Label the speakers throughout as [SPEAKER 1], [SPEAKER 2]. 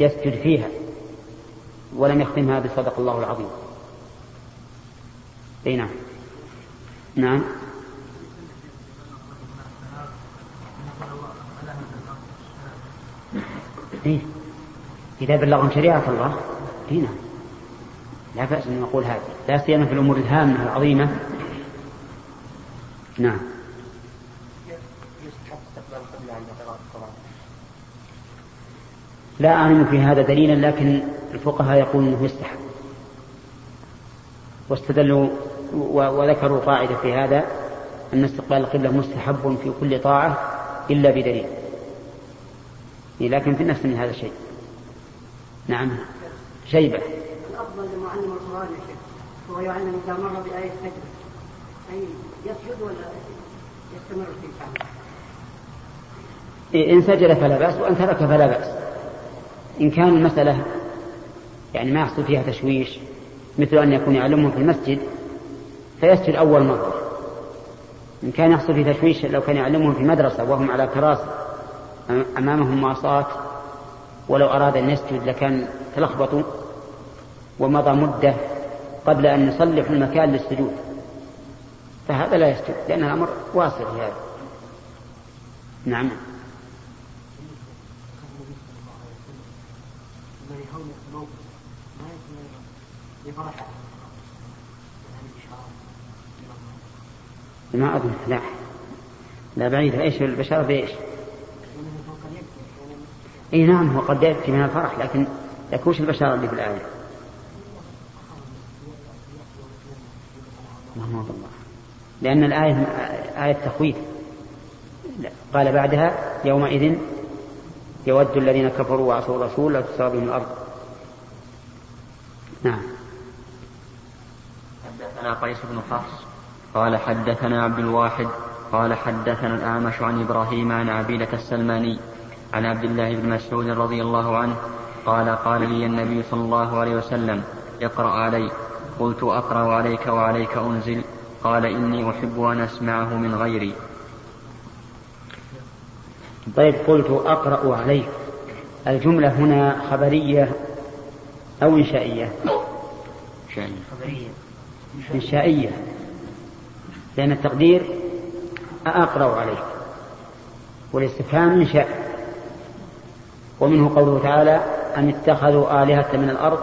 [SPEAKER 1] يسجد فيها ولم يختمها بصدق الله العظيم. أي نعم. نعم. إيه؟ إذا بلغهم شريعة الله. إيه نعم. لا بأس أن نقول هذا لا سيما في الأمور الهامة العظيمة. نعم. لا أعلم في هذا دليلا لكن الفقهاء يقولون أنه يستحب. واستدلوا وذكروا قاعدة في هذا أن استقبال القبلة مستحب في كل طاعة إلا بدليل. لكن في النفس من هذا الشيء نعم. شيبة.
[SPEAKER 2] الأفضل لمعلم القرآن يا شيخ هو يعلم إذا مر بآية سجدة أي يسجد ولا يستمر في
[SPEAKER 1] فعله إن سجد فلا بأس وإن ترك فلا بأس. إن كان المسألة يعني ما يحصل فيها تشويش مثل أن يكون يعلمهم في المسجد فيسجد أول مرة. إن كان يحصل فيه تشويش لو كان يعلمهم في مدرسة وهم على كراسي أمامهم مواصات ولو أراد أن يسجد لكان تلخبطوا ومضى مدة قبل أن يصلح المكان للسجود. فهذا لا يسجد لأن الأمر واصل في هذا نعم. ما أظن. لا. لا بعيد. إيش البشارة بايش؟ إي نعم هو قد يأتي من الفرح لكن لكن وش اللي في الآية؟ اللهم الله. لأن الآية آية تخويف قال بعدها يومئذ يود الذين كفروا وعصوا الرسول لا تساوى بهم الأرض. نعم.
[SPEAKER 3] حدثنا قيس بن حفص قال حدثنا عبد الواحد قال حدثنا الأعمش عن إبراهيم عن عبيدة السلماني عن عبد الله بن مسعود رضي الله عنه قال قال لي النبي صلى الله عليه وسلم اقرأ علي. قلت أقرأ عليك وعليك أنزل. قال إني أحب أن أسمعه من غيري.
[SPEAKER 1] طيب قلت أقرأ عليك. الجملة هنا خبرية أو إنشائية؟
[SPEAKER 3] خبرية.
[SPEAKER 1] إنشائية. لأن التقدير أقرأ عليك. والاستفهام إنشاء ومنه قوله تعالى أن اتخذوا آلهة من الأرض؟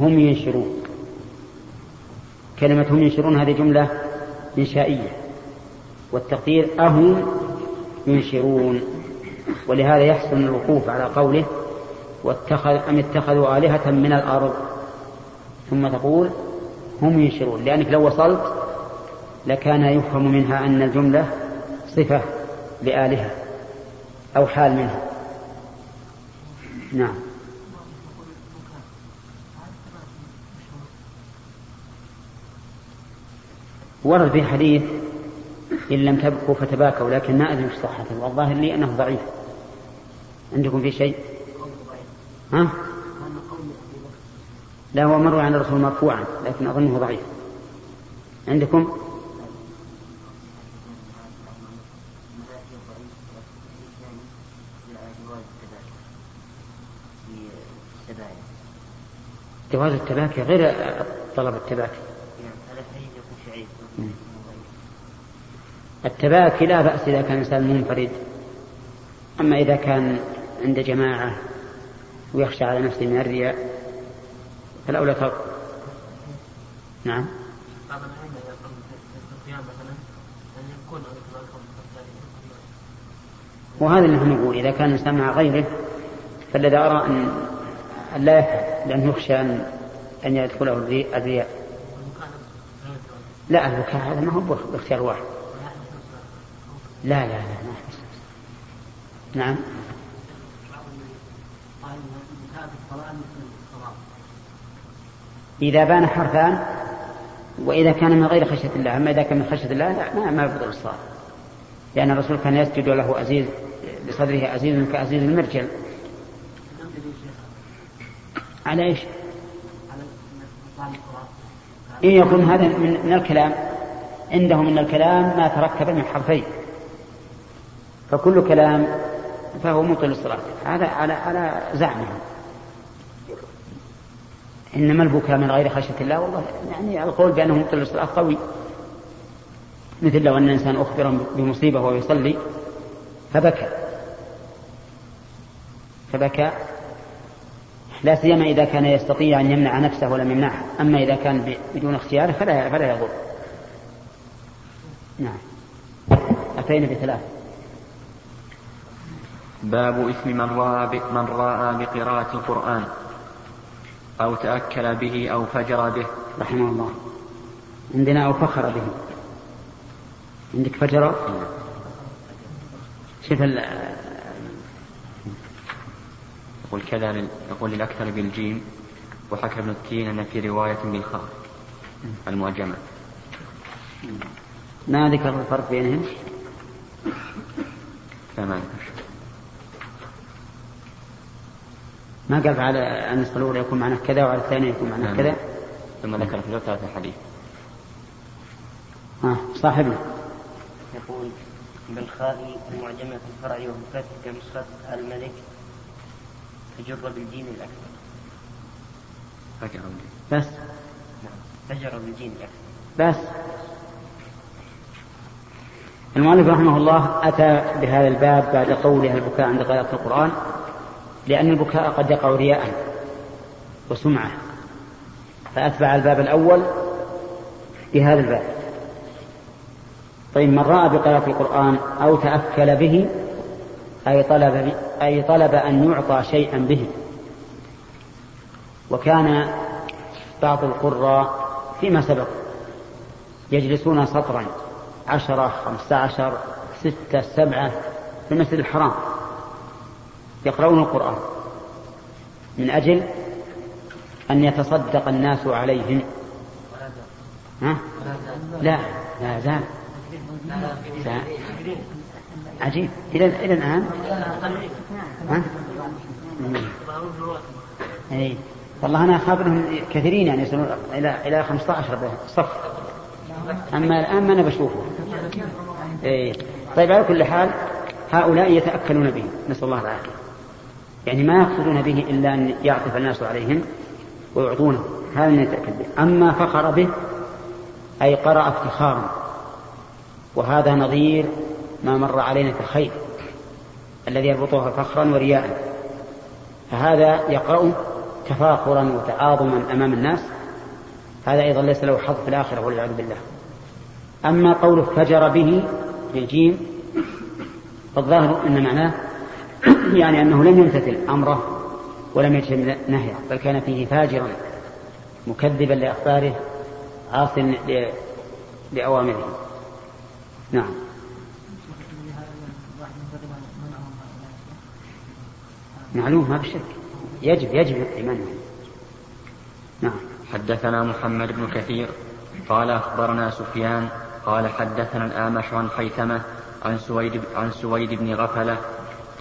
[SPEAKER 1] هم ينشرون. كلمة هم ينشرون هذه جملة إنشائية. والتقدير أهم ينشرون. ولهذا يحسن الوقوف على قوله واتخذ أم اتخذوا آلهة من الأرض؟ ثم تقول هم ينشرون. لأنك لو وصلت لكان يفهم منها أن الجملة صفة لآلهة أو حال منها. نعم. ورد في حديث إن لم تبكوا فتباكوا لكن ما أدري صحته. والظاهر لي أنه ضعيف. عندكم في شيء؟ ها؟ لا هو مروي عن الرسول مرفوعا لكن أظنه ضعيف. عندكم؟ جواز التباكي غير طلب التباكي. التباكي لا بأس إذا كان الإنسان منفرد. أما إذا كان عند جماعة ويخشى على نفسه من الرياء فالأولى ترك. نعم. وهذا اللي نقول إذا كان الإنسان مع غيره فالذي أرى أن لا يفعل لأنه يخشى أن أن يدخله الرياء. لا البكاء هذا ما هو باختيار واحد. لا لا لا ما نعم. إذا بان حرفان وإذا كان من غير خشية الله أما إذا كان من خشية الله لا ما, ما يفضل الصلاة. لأن الرسول كان يسجد له عزيز بصدره عزيز كعزيز المرجل. على إيش؟ إن يكون هذا من, الكلام عنده من الكلام ما تركب من حرفين. فكل كلام فهو مطل الصلاة هذا على على زعمهم إنما البكاء من غير خشية الله والله يعني القول بأنه مطل الصلاة قوي. مثل لو أن الإنسان أخبر بمصيبة وهو يصلي فبكى. فبكى. لا سيما إذا كان يستطيع أن يمنع نفسه ولم يمنعها أما إذا كان بدون اختياره فلا فلا يضر. نعم. أتينا بثلاث.
[SPEAKER 3] باب إثم من رأى من رأى بقراءة القرآن أو تأكل به أو فجر به.
[SPEAKER 1] رحمه الله. عندنا أو فخر به. عندك فجر؟ شوف
[SPEAKER 3] يقول كذا يقول للأكثر بالجيم وحكى ابن التين أن في رواية بالخاء المعجمة
[SPEAKER 1] ما ذكر الفرق بينهم؟
[SPEAKER 3] لا
[SPEAKER 1] ما قال على النسخة الأولى يكون معنا كذا وعلى الثانية يكون معنا نعم. كذا؟
[SPEAKER 3] ثم ذكر في ثلاثة حديث
[SPEAKER 1] آه صاحبنا
[SPEAKER 4] يقول بالخاء المعجمة في الفرع وبفتح كنسخة الملك فجر بالجيم الأكثر
[SPEAKER 3] فجر
[SPEAKER 1] بس.
[SPEAKER 4] نعم فجر بالجيم الأكثر
[SPEAKER 1] بس. المؤلف رحمه الله أتى بهذا الباب بعد قوله البكاء عند قراءة القرآن؟ لأن البكاء قد يقع رياء وسمعة. فأتبع الباب الأول بهذا الباب. طيب من رأى بقراءة القرآن أو تأكل به أي طلب أي طلب أن يعطى شيئا به. وكان بعض القراء فيما سبق يجلسون سطرا عشرة خمسة عشر ستة سبعة في المسجد الحرام. يقرؤون القرآن من أجل أن يتصدق الناس عليهم. ها؟ لا لا زال. عجيب. إلى إلى الآن؟ ها؟ أي والله أنا أخاف أنهم كثيرين يعني يصلون إلى إلى 15 صف. أما الآن ما أنا بشوفه. إيه. طيب على كل حال هؤلاء يتأكلون به نسأل الله العافية. يعني ما يقصدون به إلا أن يعطف الناس عليهم ويعطونه هذا من يتأكد به أما فخر به أي قرأ افتخارا وهذا نظير ما مر علينا في الخير الذي يربطها فخرا ورياء. فهذا يقرأ تفاخرا وتعاظما أمام الناس هذا أيضا ليس له حظ في الآخرة والعياذ بالله. أما قوله فجر به بالجيم فالظاهر أن معناه يعني أنه لم يمتثل أمره ولم يجتنب نهيه بل كان فيه فاجرا مكذبا لأخباره عاص لأوامره. نعم. معلوم ما بشك يجب يجب الإيمان
[SPEAKER 3] نعم. حدثنا محمد بن كثير. قال أخبرنا سفيان قال حدثنا الآمش عن خيثمة عن سويد, عن سويد بن غفلة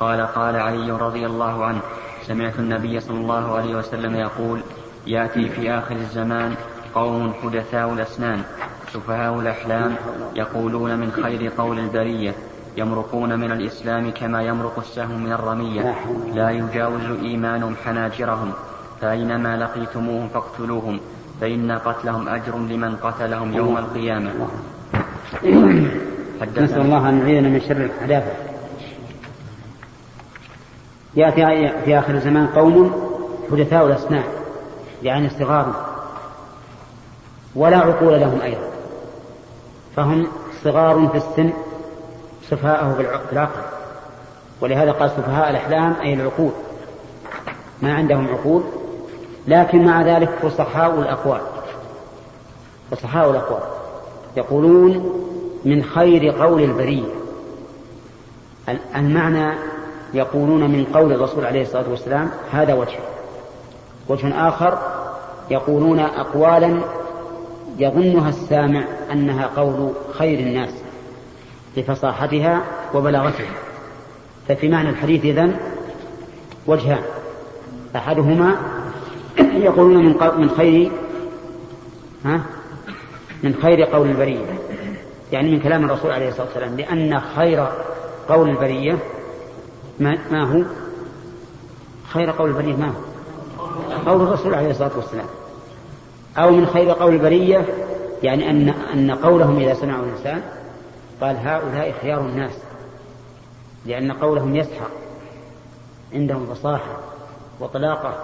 [SPEAKER 3] قال قال علي رضي الله عنه سمعت النبي صلى الله عليه وسلم يقول يأتي في آخر الزمان قوم حدثاء الأسنان سفهاء الأحلام يقولون من خير قول البرية يمرقون من الإسلام كما يمرق السهم من الرمية لا يجاوز إيمانهم حناجرهم فأينما لقيتموهم فاقتلوهم فإن قتلهم أجر لمن قتلهم يوم القيامة.
[SPEAKER 1] نسأل الله أن يعيذنا من شر الحداثة. يأتي في آخر الزمان قوم حدثاء الأسنان يعني صغار ولا عقول لهم أيضا. فهم صغار في السن سفهاءه العقل. ولهذا قال سفهاء الأحلام أي العقول. ما عندهم عقول لكن مع ذلك فصحاء الأقوال. فصحاء الأقوال. يقولون من خير قول البرية. المعنى يقولون من قول الرسول عليه الصلاة والسلام هذا وجه. وجه آخر يقولون أقوالا يظنها السامع أنها قول خير الناس لفصاحتها وبلاغتها. ففي معنى الحديث إذن وجهان. أحدهما يقولون من من خير ها؟ من خير قول البرية. يعني من كلام الرسول عليه الصلاة والسلام لأن خير قول البرية ما, ما هو؟ خير قول البرية ما هو؟ قول الرسول عليه الصلاة والسلام. أو من خير قول البرية يعني أن أن قولهم إذا سمعوا الإنسان قال هؤلاء خيار الناس لأن قولهم يسحق عندهم فصاحة وطلاقة.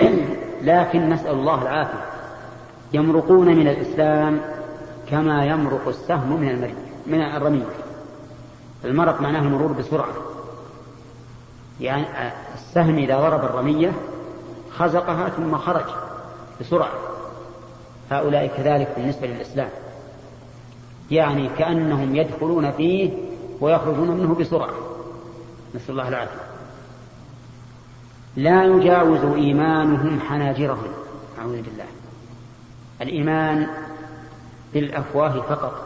[SPEAKER 1] لكن نسأل الله العافية يمرقون من الإسلام كما يمرق السهم من المري من الرمية المرق معناه المرور بسرعة. يعني السهم إذا ضرب الرمية خزقها ثم خرج بسرعة. هؤلاء كذلك بالنسبة للإسلام. يعني كأنهم يدخلون فيه ويخرجون منه بسرعة. نسأل الله العافية. لا يجاوز إيمانهم حناجرهم. أعوذ بالله. الإيمان بالأفواه فقط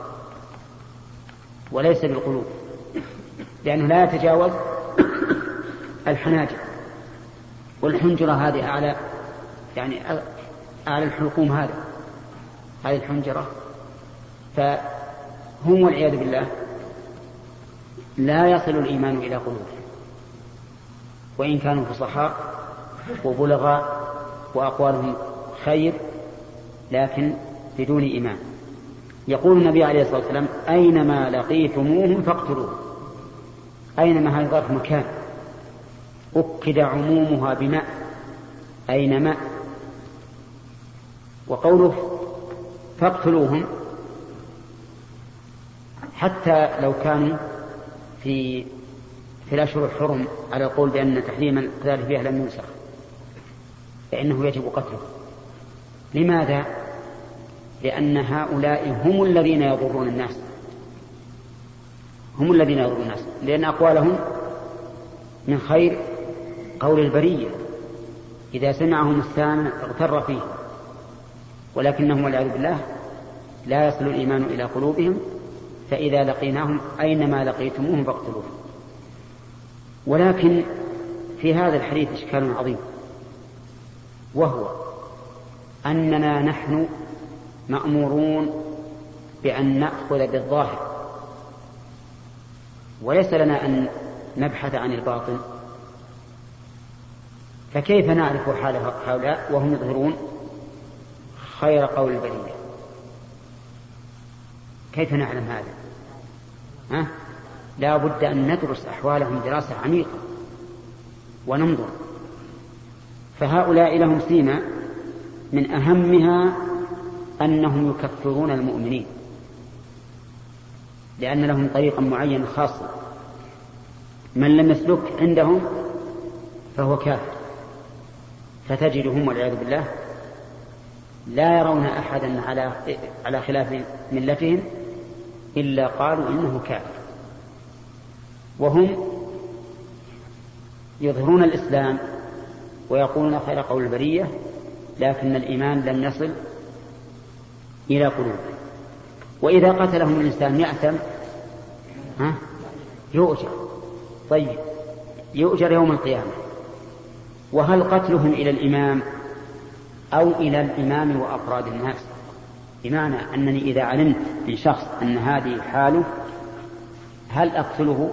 [SPEAKER 1] وليس بالقلوب. لأنه لا يتجاوز الحناجر. والحنجرة هذه أعلى يعني أعلى الحلقوم هذا هذه الحنجرة. فهم والعياذ بالله لا يصل الإيمان إلى قلوبهم وإن كانوا فصحاء وبلغاء وأقوالهم خير لكن بدون إيمان. يقول النبي عليه الصلاة والسلام أينما لقيتموهم فاقتلوهم أينما هذه ظرف مكان. أكد عمومها بماء أينما وقوله فاقتلوهم حتى لو كانوا في في الأشهر الحرم على القول بأن تحريم القتال فيها لم ينسخ فإنه يجب قتله. لماذا؟ لأن هؤلاء هم الذين يضرون الناس. هم الذين يضرون الناس. لأن أقوالهم من خير قول البرية إذا سمعهم السامع اغتر فيه ولكنهم والعياذ بالله لا يصل الإيمان إلى قلوبهم فإذا لقيناهم أينما لقيتموهم فاقتلوهم ولكن في هذا الحديث إشكال عظيم وهو أننا نحن مأمورون بأن نأخذ بالظاهر وليس لنا أن نبحث عن الباطن. فكيف نعرف حال هؤلاء وهم يظهرون خير قول البرية؟ كيف نعلم هذا؟ ها؟ لا بد أن ندرس أحوالهم دراسة عميقة وننظر. فهؤلاء لهم سيما من أهمها أنهم يكفرون المؤمنين لأن لهم طريقا معينا خاصا. من لم يسلك عندهم فهو كافر. فتجدهم والعياذ بالله لا يرون أحدا على على خلاف ملتهم إلا قالوا إنه كافر. وهم يظهرون الإسلام ويقولون خير قول البرية لكن الإيمان لم يصل إلى قلوب وإذا قتلهم الإنسان يأثم ها؟ يؤجر. طيب يؤجر يوم القيامة. وهل قتلهم إلى الإمام أو إلى الإمام وأفراد الناس؟ بمعنى أنني إذا علمت من شخص أن هذه حاله هل أقتله؟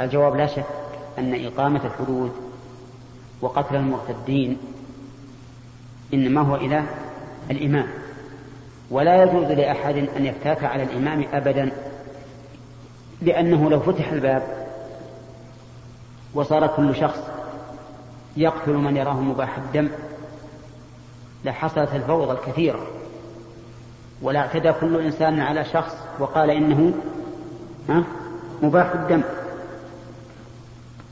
[SPEAKER 1] الجواب لا شك أن إقامة الحدود وقتل المرتدين إنما هو إلى الإمام. ولا يجوز لأحد أن يفتات على الإمام أبدا لأنه لو فتح الباب وصار كل شخص يقتل من يراه مباح الدم. لحصلت الفوضى الكثيرة. ولا اعتدى كل إنسان على شخص وقال إنه مباح الدم.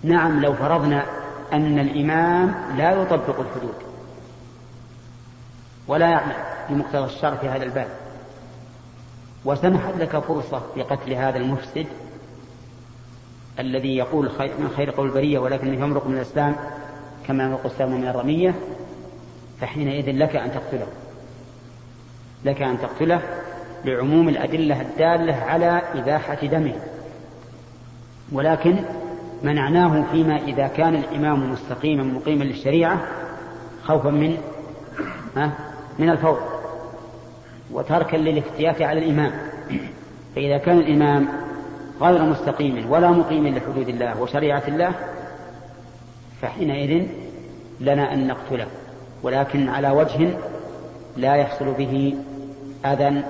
[SPEAKER 1] نعم لو فرضنا أن الإمام لا يطبق الحدود. ولا يعمل بمقتضى الشرع في هذا الباب. وسمحت لك فرصة في قتل هذا المفسد الذي يقول من خير قول البرية ولكنه يمرق من الإسلام كما يمرق السهم من الرمية فحينئذ لك أن تقتله. لك أن تقتله لعموم الأدلة الدالة على إباحة دمه. ولكن منعناه فيما إذا كان الإمام مستقيما مقيما للشريعة خوفا من من الفوضى وتركا للافتيات على الإمام. فإذا كان الإمام غير مستقيم ولا مقيم لحدود الله وشريعة الله فحينئذ لنا أن نقتله ولكن على وجه لا يحصل به أذى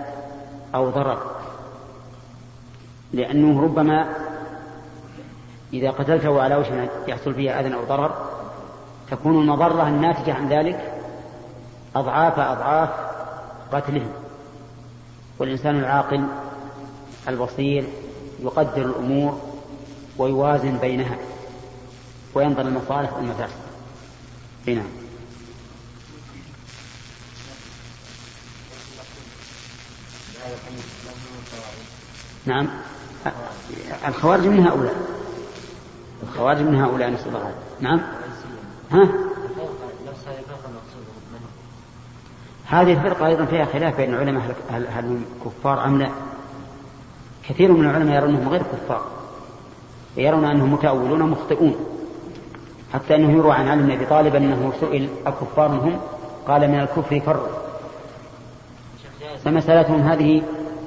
[SPEAKER 1] أو ضرر. لأنه ربما إذا قتلته على وجه يحصل فيه أذى أو ضرر تكون المضرة الناتجة عن ذلك أضعاف أضعاف قتله. والإنسان العاقل البصير يقدر الأمور ويوازن بينها وينظر المصالح والمفاسد. نعم. نعم. الخوارج من هؤلاء. الخوارج من هؤلاء نسأل الله نعم. ها؟ هذه الفرقة أيضا فيها خلاف بين العلماء هل هم كفار أم لا؟ كثير من العلماء يرون أنهم غير كفار يرون أنهم متأولون مخطئون حتى أنه يروى عن علي بن أبي طالب أنه سئل أكفار هم؟ قال من الكفر فر. فمسألتهم هذه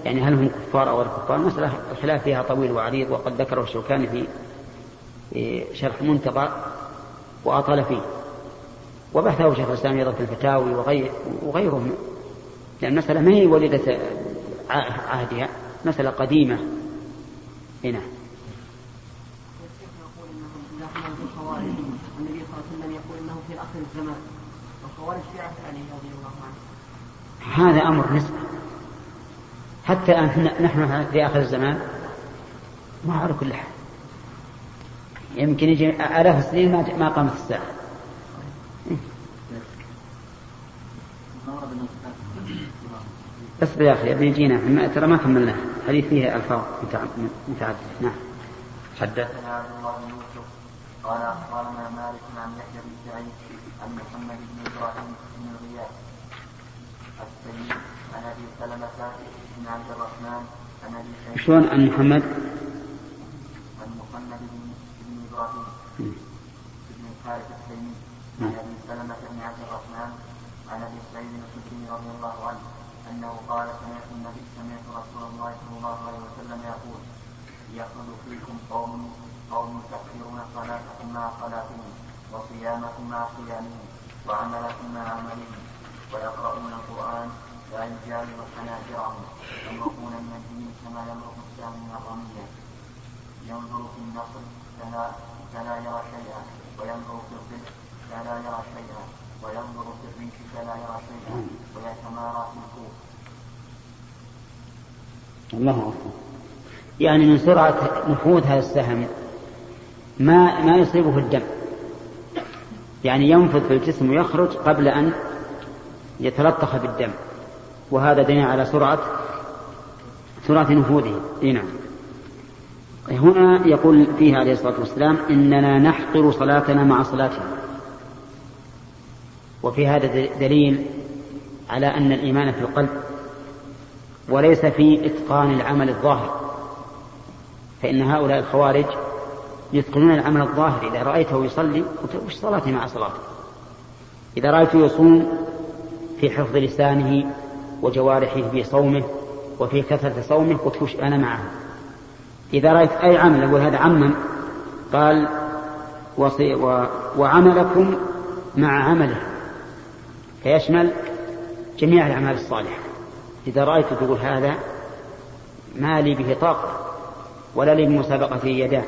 [SPEAKER 1] يعني هل هم كفار أو غير كفار؟ مسألة الخلاف فيها طويل وعريض وقد ذكره الشوكاني في شرح منتقى وأطال فيه. وبحثه شيخ الإسلام أيضا في الفتاوي وغير وغيره لأن المسألة ما هي وليدة عهدها. مسألة قديمة. هنا.
[SPEAKER 2] انه في اخر الزمان والخوارج في عهد علي رضي الله عنه
[SPEAKER 1] هذا أمر نسبة. حتى أن نحن في آخر الزمان ما على كل حال. يمكن يجي آلاف السنين ما قامت الساعة. بس يا أخي يجينا. ترى ما كملنا حديث فيه ألفاظ متعددة. نعم.
[SPEAKER 4] حدثنا عبد الله بن يوسف قال أخبرنا مالك عن يحيى بن سعيد عن محمد بن إبراهيم بن غياث السيد عن أبي سلمة بن عبد الرحمن عن أبي سعيد
[SPEAKER 1] شلون عن محمد؟
[SPEAKER 4] عن محمد بن إبراهيم بن الحارث التيمي عن أبي سلمة بن عبد الرحمن عن أبي سعيد الخدري رضي الله عنه أنه قال سمعت النبي سمعت رسول الله صلى الله عليه وسلم يقول يخرج فيكم قوم قوم تكفرون صلاتكم مع صلاتهم وصيامكم مع صيامهم وعملكم مع عملهم ويقرؤون القرآن لا يجاوز حناجرهم يمرقون من الدين كما يمرق السهم من الرمية ينظر في النصر فلا فلا يرى شيئا وينظر في الظل فلا يرى شيئا. وينظر في الريح فلا يرى شيئا ويتمارى في الكوف
[SPEAKER 1] الله أكبر. يعني من سرعة نفوذ هذا السهم ما ما يصيبه الدم. يعني ينفذ في الجسم ويخرج قبل أن يتلطخ بالدم. وهذا دليل على سرعة سرعة نفوذه. نعم. هنا يقول فيه عليه الصلاة والسلام إننا نحقر صلاتنا مع صلاتهم. وفي هذا دليل على أن الإيمان في القلب وليس في إتقان العمل الظاهر. فإن هؤلاء الخوارج يتقنون العمل الظاهر إذا رأيته يصلي وش صلاته مع صلاته إذا رأيته يصوم في حفظ لسانه وجوارحه في صومه وفي كثرة صومه قلت وش أنا معه؟ إذا رأيت أي عمل أقول هذا عمم قال وعملكم مع عمله. فيشمل جميع الأعمال الصالحة. إذا رأيت تقول هذا ما لي به طاقة ولا لي بمسابقة يداه.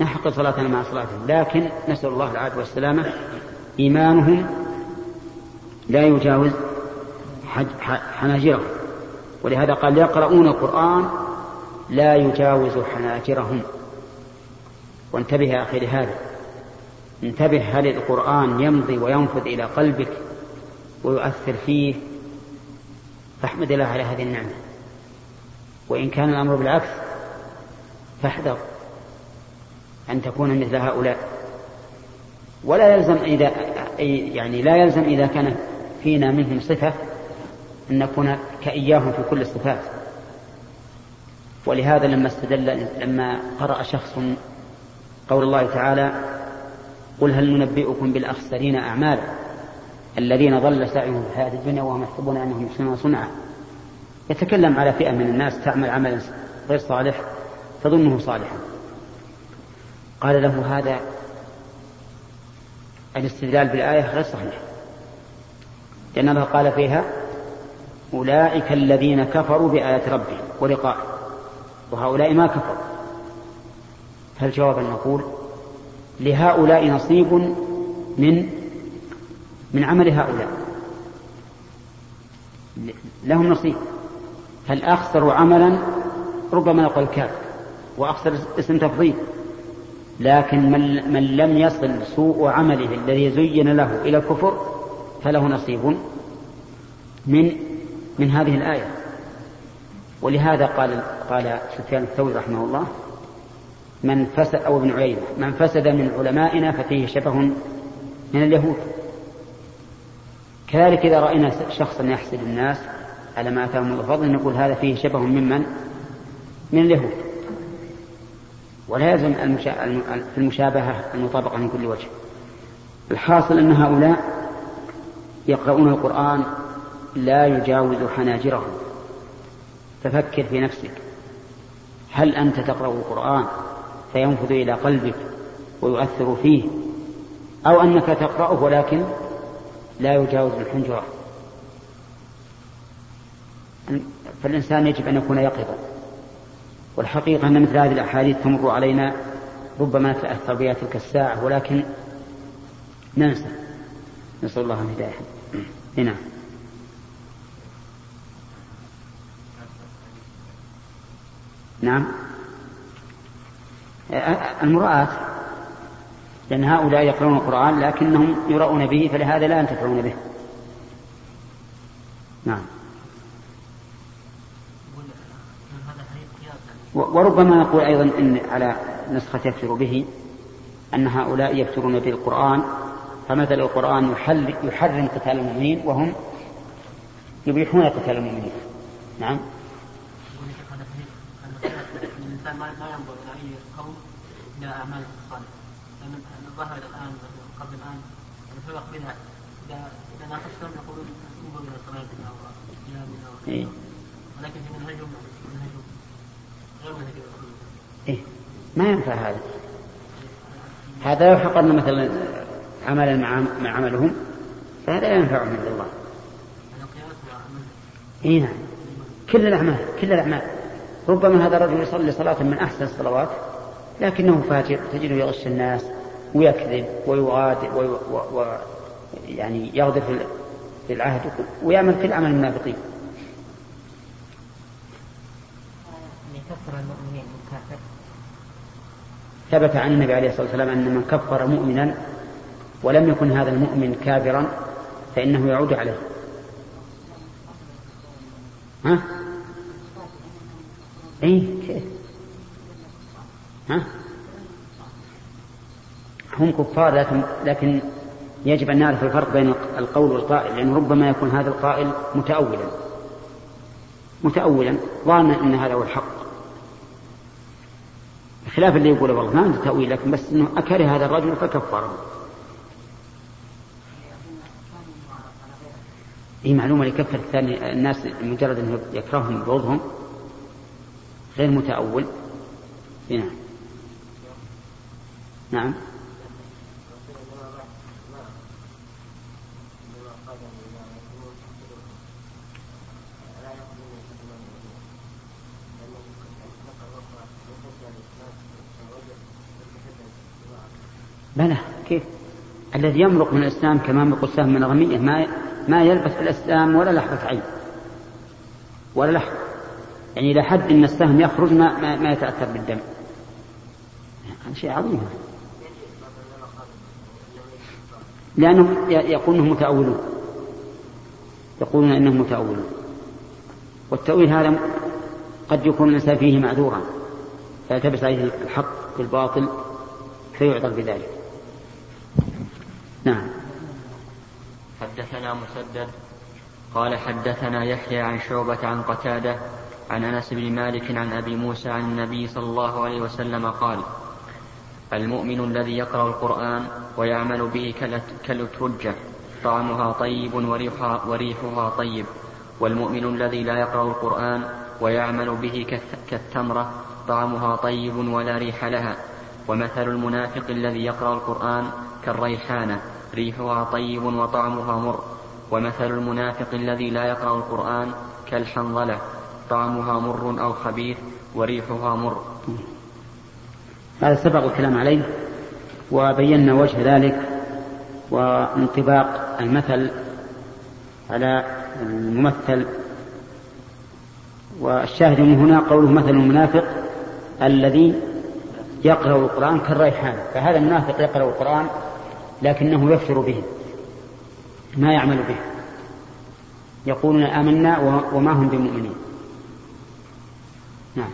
[SPEAKER 1] نحق صلاتنا مع صلاتهم لكن نسأل الله العافية والسلامة. إيمانهم لا يجاوز حناجرهم. ولهذا قال يقرؤون القرآن لا يجاوز حناجرهم. وانتبه يا أخي لهذا. انتبه هل القرآن يمضي وينفذ إلى قلبك ويؤثر فيه؟ فاحمد الله على هذه النعمة. وإن كان الأمر بالعكس فاحذر أن تكون مثل هؤلاء. ولا يلزم إذا يعني لا يلزم إذا كان فينا منهم صفة أن نكون كإياهم في كل الصفات. ولهذا لما استدل لما قرأ شخص قول الله تعالى قل هل ننبئكم بالأخسرين أعمالا الذين ضل سعيهم في الحياة الدنيا وهم يحسبون أنهم يحسنون صنعا؟ يتكلم على فئة من الناس تعمل عملا غير صالح تظنه صالحا. قال له هذا الاستدلال بالآية غير صحيح لأن الله قال فيها أولئك الذين كفروا بآيات ربهم ولقائه وهؤلاء ما كفروا. فالجواب أن نقول لهؤلاء نصيب من من عمل هؤلاء. لهم نصيب. فالأخسر عملا؟ ربما نقول كافر وأخسر اسم تفضيل. لكن من, من لم يصل سوء عمله الذي زين له إلى الكفر فله نصيب من من هذه الآية. ولهذا قال قال سفيان الثوري رحمه الله من فسد أو ابن عيينة من فسد من علمائنا ففيه شبه من اليهود. كذلك إذا رأينا شخصا يحسد الناس على ما أتاهم من فضل نقول هذا فيه شبه ممن من؟ اليهود. ولا يلزم المشابهة المطابقة من كل وجه. الحاصل أن هؤلاء يقرؤون القرآن لا يجاوز حناجرهم. ففكر في نفسك. هل أنت تقرأ القرآن فينفذ إلى قلبك ويؤثر فيه أو أنك تقرأه ولكن لا يجاوز الحنجرة. فالإنسان يجب أن يكون يقظا والحقيقة أن مثل هذه الأحاديث تمر علينا ربما تأثر بها تلك الساعة ولكن ننسى. نسأل الله الهداية هنا نعم. المرآة لأن هؤلاء يقرؤون القرآن لكنهم يرؤون به فلهذا لا ينتفعون به. نعم. وربما نقول أيضا إن على نسخة يكفر به أن هؤلاء يكفرون بالقرآن فمثل القرآن يحل يحرم قتال المؤمنين وهم يبيحون قتال المؤمنين. نعم. الإنسان ما ينظر إلى أي قول إلى أعماله الصالحة لأن الظاهر الآن قبل الآن الفرق بها إذا ناقشتهم يقولون انظروا إلى صلاتنا وصيامنا ولكن في منهجهم منهجهم غير منهج إيه ما ينفع هذا. هذا لو حقرنا مثلا عملا مع عملهم فهذا لا ينفعهم عند الله. اي نعم. كل الأعمال كل الأعمال. ربما هذا الرجل يصلي صلاة من أحسن الصلوات لكنه فاجر تجده يغش الناس ويكذب ويغادر وي... و... و... يعني يغدر في العهد ويعمل كل عمل المنافقين. المؤمنين ثبت عن النبي عليه الصلاة والسلام أن من كفر مؤمنا ولم يكن هذا المؤمن كافرا فإنه يعود عليه ها؟ اي كيف ها؟ هم كفار لكن لكن يجب أن نعرف الفرق بين القول والقائل لأنه ربما يكون هذا القائل متأولا. متأولا ظانا إن هذا هو الحق. خلاف اللي يقول والله ما عنده تأويل لكن بس إنه أكره هذا الرجل فكفره. هي معلومة لكفر الثاني الناس مجرد أنه يكرههم بغضهم غير متأول. نعم. نعم. بلى كيف؟ الذي يمرق من الإسلام كما يمرق السهم من الغمية ما ما يلبث في الإسلام ولا لحظة عين. ولا لحظة. يعني إلى حد أن السهم يخرج ما, ما, ما يتأثر بالدم. هذا شيء عظيم. لأنهم يقولون متأولون. يقولون إنهم متأولون. والتأويل هذا قد يكون الإنسان فيه معذورا. فيلتبس عليه الحق بالباطل فيعذر بذلك. نعم.
[SPEAKER 3] حدثنا مسدد قال حدثنا يحيى عن شعبة عن قتادة عن أنس بن مالك عن أبي موسى عن النبي صلى الله عليه وسلم قال المؤمن الذي يقرأ القرآن ويعمل به كالترجة طعمها طيب وريحها, وريحها طيب والمؤمن الذي لا يقرأ القرآن ويعمل به كالتمرة طعمها طيب ولا ريح لها. ومثل المنافق الذي يقرأ القرآن كالريحانة ريحها طيب وطعمها مر. ومثل المنافق الذي لا يقرأ القرآن كالحنظلة طعمها مر أو خبيث وريحها مر.
[SPEAKER 1] هذا سبق الكلام عليه وبينا وجه ذلك وانطباق المثل على الممثل. والشاهد من هنا قوله مثل المنافق الذي يقرأ القرآن كالريحان. فهذا المنافق يقرأ القرآن لكنه يكفر به ما يعمل به. يقولون آمنا وما هم بمؤمنين. نعم.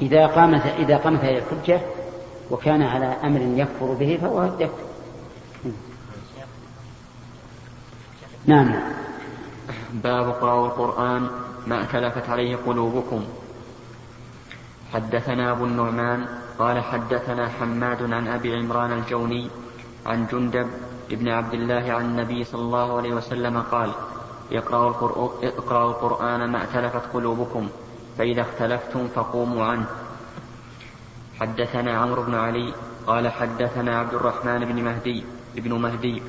[SPEAKER 1] إذا قامت إذا قامت هذه الحجة وكان على أمر يكفر به فهو يكفر. نعم.
[SPEAKER 3] باب قراءة القرآن ما اختلفت عليه قلوبكم. حدثنا أبو النعمان قال حدثنا حماد عن أبي عمران الجوني عن جندب ابن عبد الله عن النبي صلى الله عليه وسلم قال اقرأوا القرآن, اقرأوا القرآن ما ائتلفت قلوبكم فإذا اختلفتم فقوموا عنه. حدثنا عمرو بن علي قال حدثنا عبد الرحمن بن مهدي ابن مهدي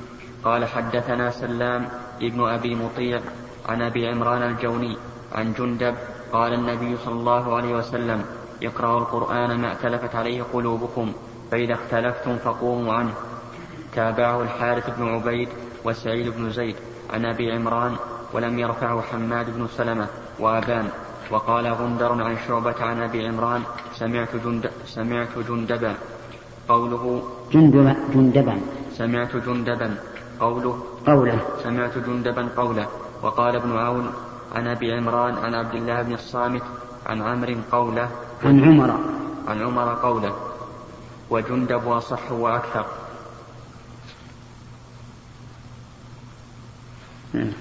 [SPEAKER 3] قال حدثنا سلام ابن أبي مطيع عن أبي عمران الجوني عن جندب قال النبي صلى الله عليه وسلم اقرأوا القرآن ما ائتلفت عليه قلوبكم فإذا اختلفتم فقوموا عنه. تابعه الحارث بن عبيد وسعيد بن زيد. عن أبي عمران ولم يرفعه حماد بن سلمة وأبان وقال غندر عن شعبة عن أبي عمران سمعت, جند سمعت جندبا. قوله
[SPEAKER 1] جندبا جندبا.
[SPEAKER 3] سمعت جندبا. قوله
[SPEAKER 1] قوله.
[SPEAKER 3] سمعت جندبا قوله. وقال ابن عون عن أبي عمران عن عبد الله بن الصامت عن عمرو قوله.
[SPEAKER 1] عن عمر.
[SPEAKER 3] عن عمر قوله. وجندب أصح وأكثر.
[SPEAKER 1] نعم.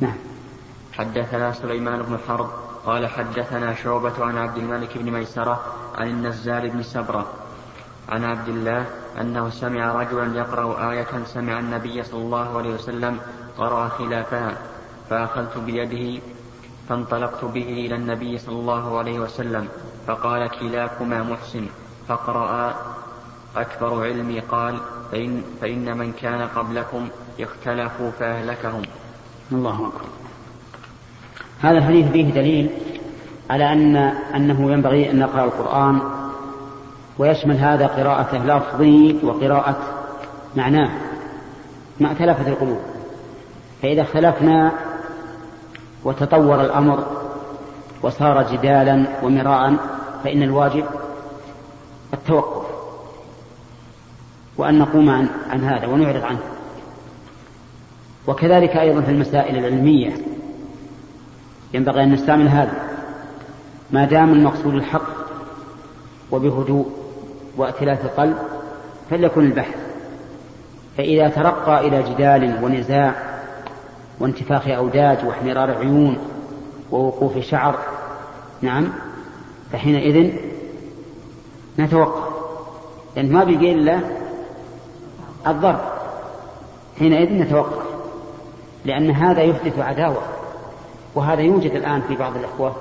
[SPEAKER 1] نعم.
[SPEAKER 3] حدثنا سليمان بن حرب قال حدثنا شعبة عن عبد الملك بن ميسرة عن النزال بن سبرة عن عبد الله أنه سمع رجلا يقرأ آية سمع النبي صلى الله عليه وسلم قرأ خلافها فأخذت بيده فانطلقت به إلى النبي صلى الله عليه وسلم فقال كلاكما محسن فقرأ أكبر علمي قال فإن, فإن من كان قبلكم اختلفوا فأهلكهم.
[SPEAKER 1] الله أكبر. هذا الحديث فيه دليل على أن أنه ينبغي أن نقرأ القرآن ويشمل هذا قراءة لفظي وقراءة معناه ما اختلفت القلوب. فإذا اختلفنا وتطور الأمر وصار جدالا ومراء فإن الواجب التوقف. وأن نقوم عن, عن هذا ونعرض عنه. وكذلك أيضا في المسائل العلمية. ينبغي أن نستعمل هذا. ما دام المقصود الحق وبهدوء وائتلاف القلب فليكن البحث. فإذا ترقى إلى جدال ونزاع وانتفاخ أوداج واحمرار عيون ووقوف شعر نعم فحينئذ نتوقف. لأن ما بقي إلا الضرب. حينئذ نتوقف لأن هذا يحدث عداوة وهذا يوجد الآن في بعض الإخوة.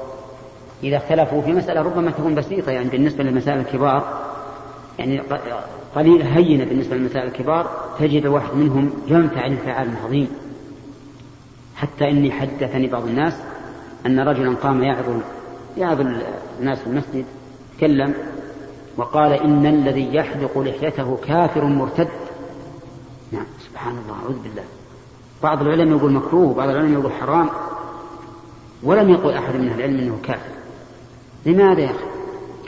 [SPEAKER 1] إذا اختلفوا في مسألة ربما تكون بسيطة يعني بالنسبة للمسائل الكبار يعني قليل هينة بالنسبة للمسائل الكبار تجد واحد منهم ينفعل انفعال عظيم. حتى إني حدثني بعض الناس أن رجلا قام يعظ يعظ الناس في المسجد تكلم وقال إن الذي يحلق لحيته كافر مرتد. نعم سبحان الله أعوذ بالله. بعض العلماء يقول مكروه وبعض العلماء يقول حرام. ولم يقل أحد من العلم أنه كافر. لماذا يا أخي؟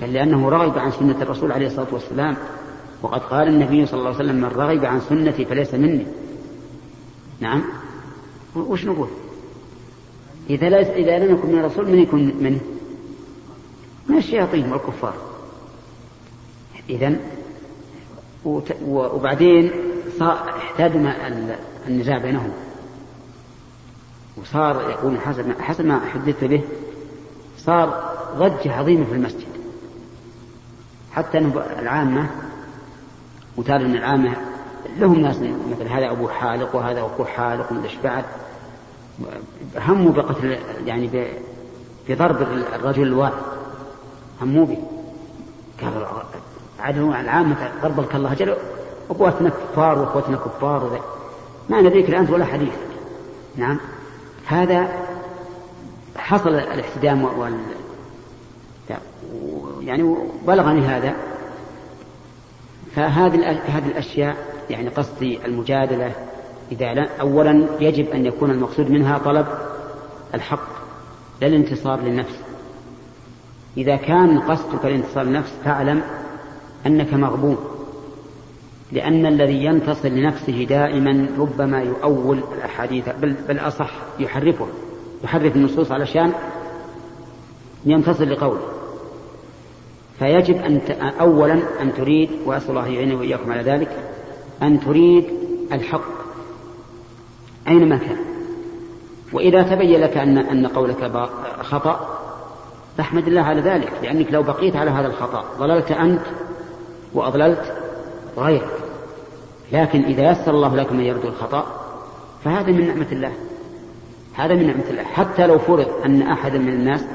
[SPEAKER 1] قال لأنه رغب عن سنة الرسول عليه الصلاة والسلام. وقد قال النبي صلى الله عليه وسلم من رغب عن سنتي فليس مني. نعم. وش نقول؟ إذا, لا إذا لم يكن من الرسول من يكون منه؟ من الشياطين والكفار. إذا وبعدين احتدم النزاع بينهم. وصار يقول حسب ما, حسب ما حدثت به صار ضجة عظيمة في المسجد. حتى أنه العامة وتارة من العامة لهم ناس مثل هذا أبو حالق وهذا أخوه حالق ومدري بعد. هموا بقتل يعني بضرب الرجل الواحد. هموا به قالوا عدلوا العامة ضرب لك الله جل أبواتنا كفار وأخوتنا كفار وذا. ما ندريك الآن ولا حديث. نعم. هذا حصل الاحتدام وال يعني بلغني هذا. فهذه هذه الأشياء يعني قصدي المجادلة إذا لا اولا يجب أن يكون المقصود منها طلب الحق لا الانتصار للنفس. إذا كان قصدك الانتصار للنفس فاعلم أنك مغبون. لأن الذي ينتصر لنفسه دائما ربما يؤول الأحاديث بل, بل أصح يحرفها يحرف النصوص علشان ينتصر لقوله. فيجب أن أولا أن تريد وأسأل الله يعيني وإياكم على ذلك أن تريد الحق. أينما كان؟ وإذا تبين لك أن أن قولك خطأ فاحمد الله على ذلك لأنك لو بقيت على هذا الخطأ ضللت أنت وأضللت غيرك. لكن إذا يسر الله لك من يرد الخطأ فهذا من نعمة الله. هذا من نعمة الله. حتى لو فرض أن أحدا من الناس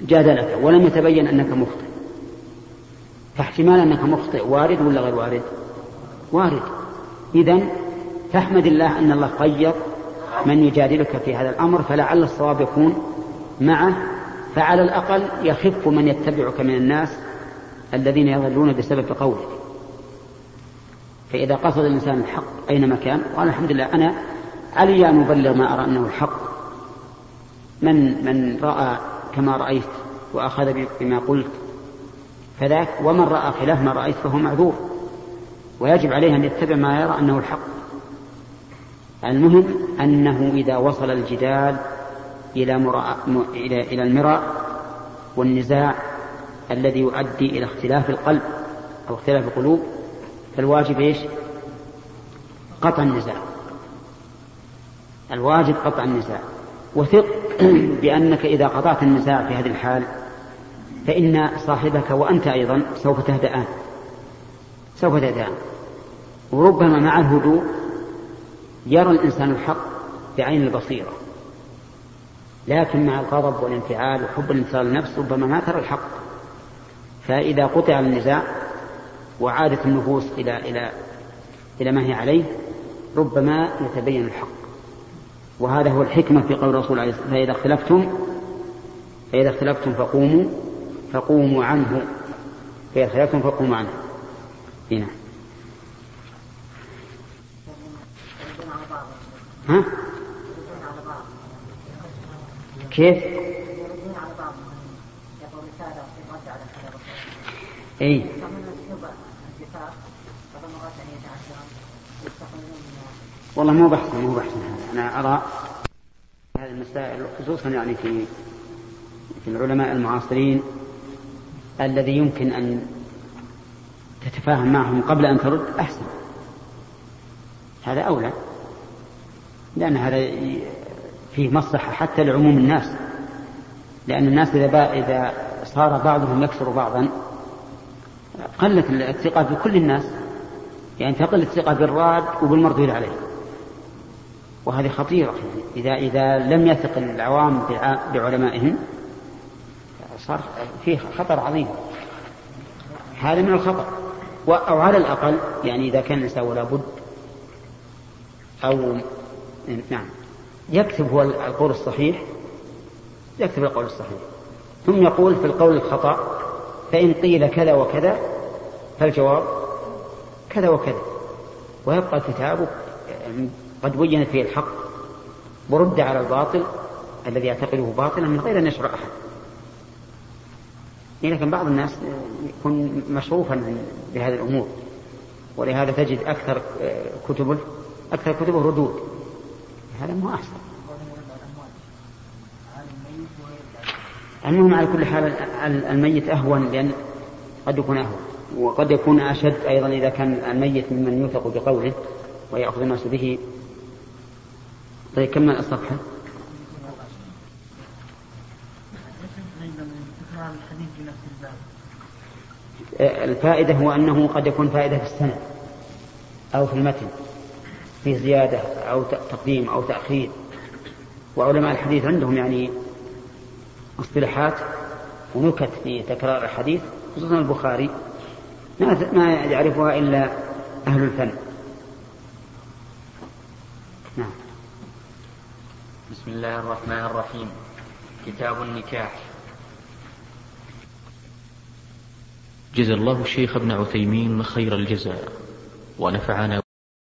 [SPEAKER 1] جادلك ولم يتبين أنك مخطئ. فاحتمال أنك مخطئ وارد ولا غير وارد؟ وارد. إذا فاحمد الله أن الله قيض من يجادلك في هذا الأمر فلعل الصواب يكون معه فعلى الأقل يخف من يتبعك من الناس الذين يضلون بسبب قولك فإذا قصد الإنسان الحق أينما كان؟ قال الحمد لله أنا علي أن أبلغ ما أرى أنه الحق من من رأى كما رأيت وأخذ بما قلت فذاك ومن رأى خلاف ما رأيت فهو معذور. ويجب عليه أن يتبع ما يرى أنه الحق. المهم أنه إذا وصل الجدال إلى. إلى... إلى المراء والنزاع الذي يؤدي إلى اختلاف القلب أو اختلاف القلوب فالواجب إيش؟ قطع النزاع. الواجب قطع النزاع. وثق بأنك إذا قطعت النزاع في هذه الحال فإن صاحبك وأنت أيضا سوف تهدأان سوف تهدأان وربما مع الهدوء يرى الإنسان الحق بعين البصيرة. لكن مع الغضب والانفعال وحب الانتصار للنفس ربما ما ترى الحق. فإذا قطع النزاع وعادت النفوس إلى إلى إلى ما هي عليه ربما يتبين الحق. وهذا هو الحكمة في قول الرسول عليه الصلاة فإذا اختلفتم فإذا اختلفتم فقوموا فقوموا عنه. فإذا اختلفتم فقوموا عنه. هنا. ها؟ كيف؟ اي والله مو بحث مو بحث أنا أرى هذه المسائل خصوصا يعني في في العلماء المعاصرين الذي يمكن أن تتفاهم معهم قبل أن ترد أحسن. هذا أولى لأن هذا فيه مصلحة حتى لعموم الناس. لأن الناس إذا إذا صار بعضهم يكسر بعضا قلت الثقه بكل الناس. يعني تقل الثقه بالراد وبالمردود عليه. وهذه خطيرة. إذا إذا لم يثق العوام بعلمائهم صار فيه خطر عظيم. هذا من الخطر. أو على الأقل يعني إذا كان الإنسان ولا بد أو نعم. يكتب هو القول الصحيح يكتب القول الصحيح. ثم يقول في القول الخطأ فإن قيل كذا وكذا فالجواب كذا وكذا. ويبقى الكتاب قد بينت فيه الحق ورد على الباطل الذي يعتقده باطلا من غير أن يشرع أحد. لكن بعض الناس يكون مشروفا بهذه الأمور ولهذا تجد أكثر كتبه أكثر كتبه ردود. هذا مو أحسن. المهم على كل حال الميت أهون لأن قد يكون أهون وقد يكون أشد أيضا إذا كان الميت ممن يوثق بقوله ويأخذ الناس به طيب كمل الصفحة الفائدة هو أنه قد يكون فائدة في السنة أو في المتن في زيادة أو تقديم أو تأخير. وعلماء الحديث عندهم يعني اصطلاحات ونكت في تكرار الحديث خصوصا البخاري. ما ما يعرفها إلا أهل الفن. نعم.
[SPEAKER 3] بسم الله الرحمن الرحيم. كتاب النكاح.
[SPEAKER 5] جزا الله الشيخ ابن عثيمين خير الجزاء ونفعنا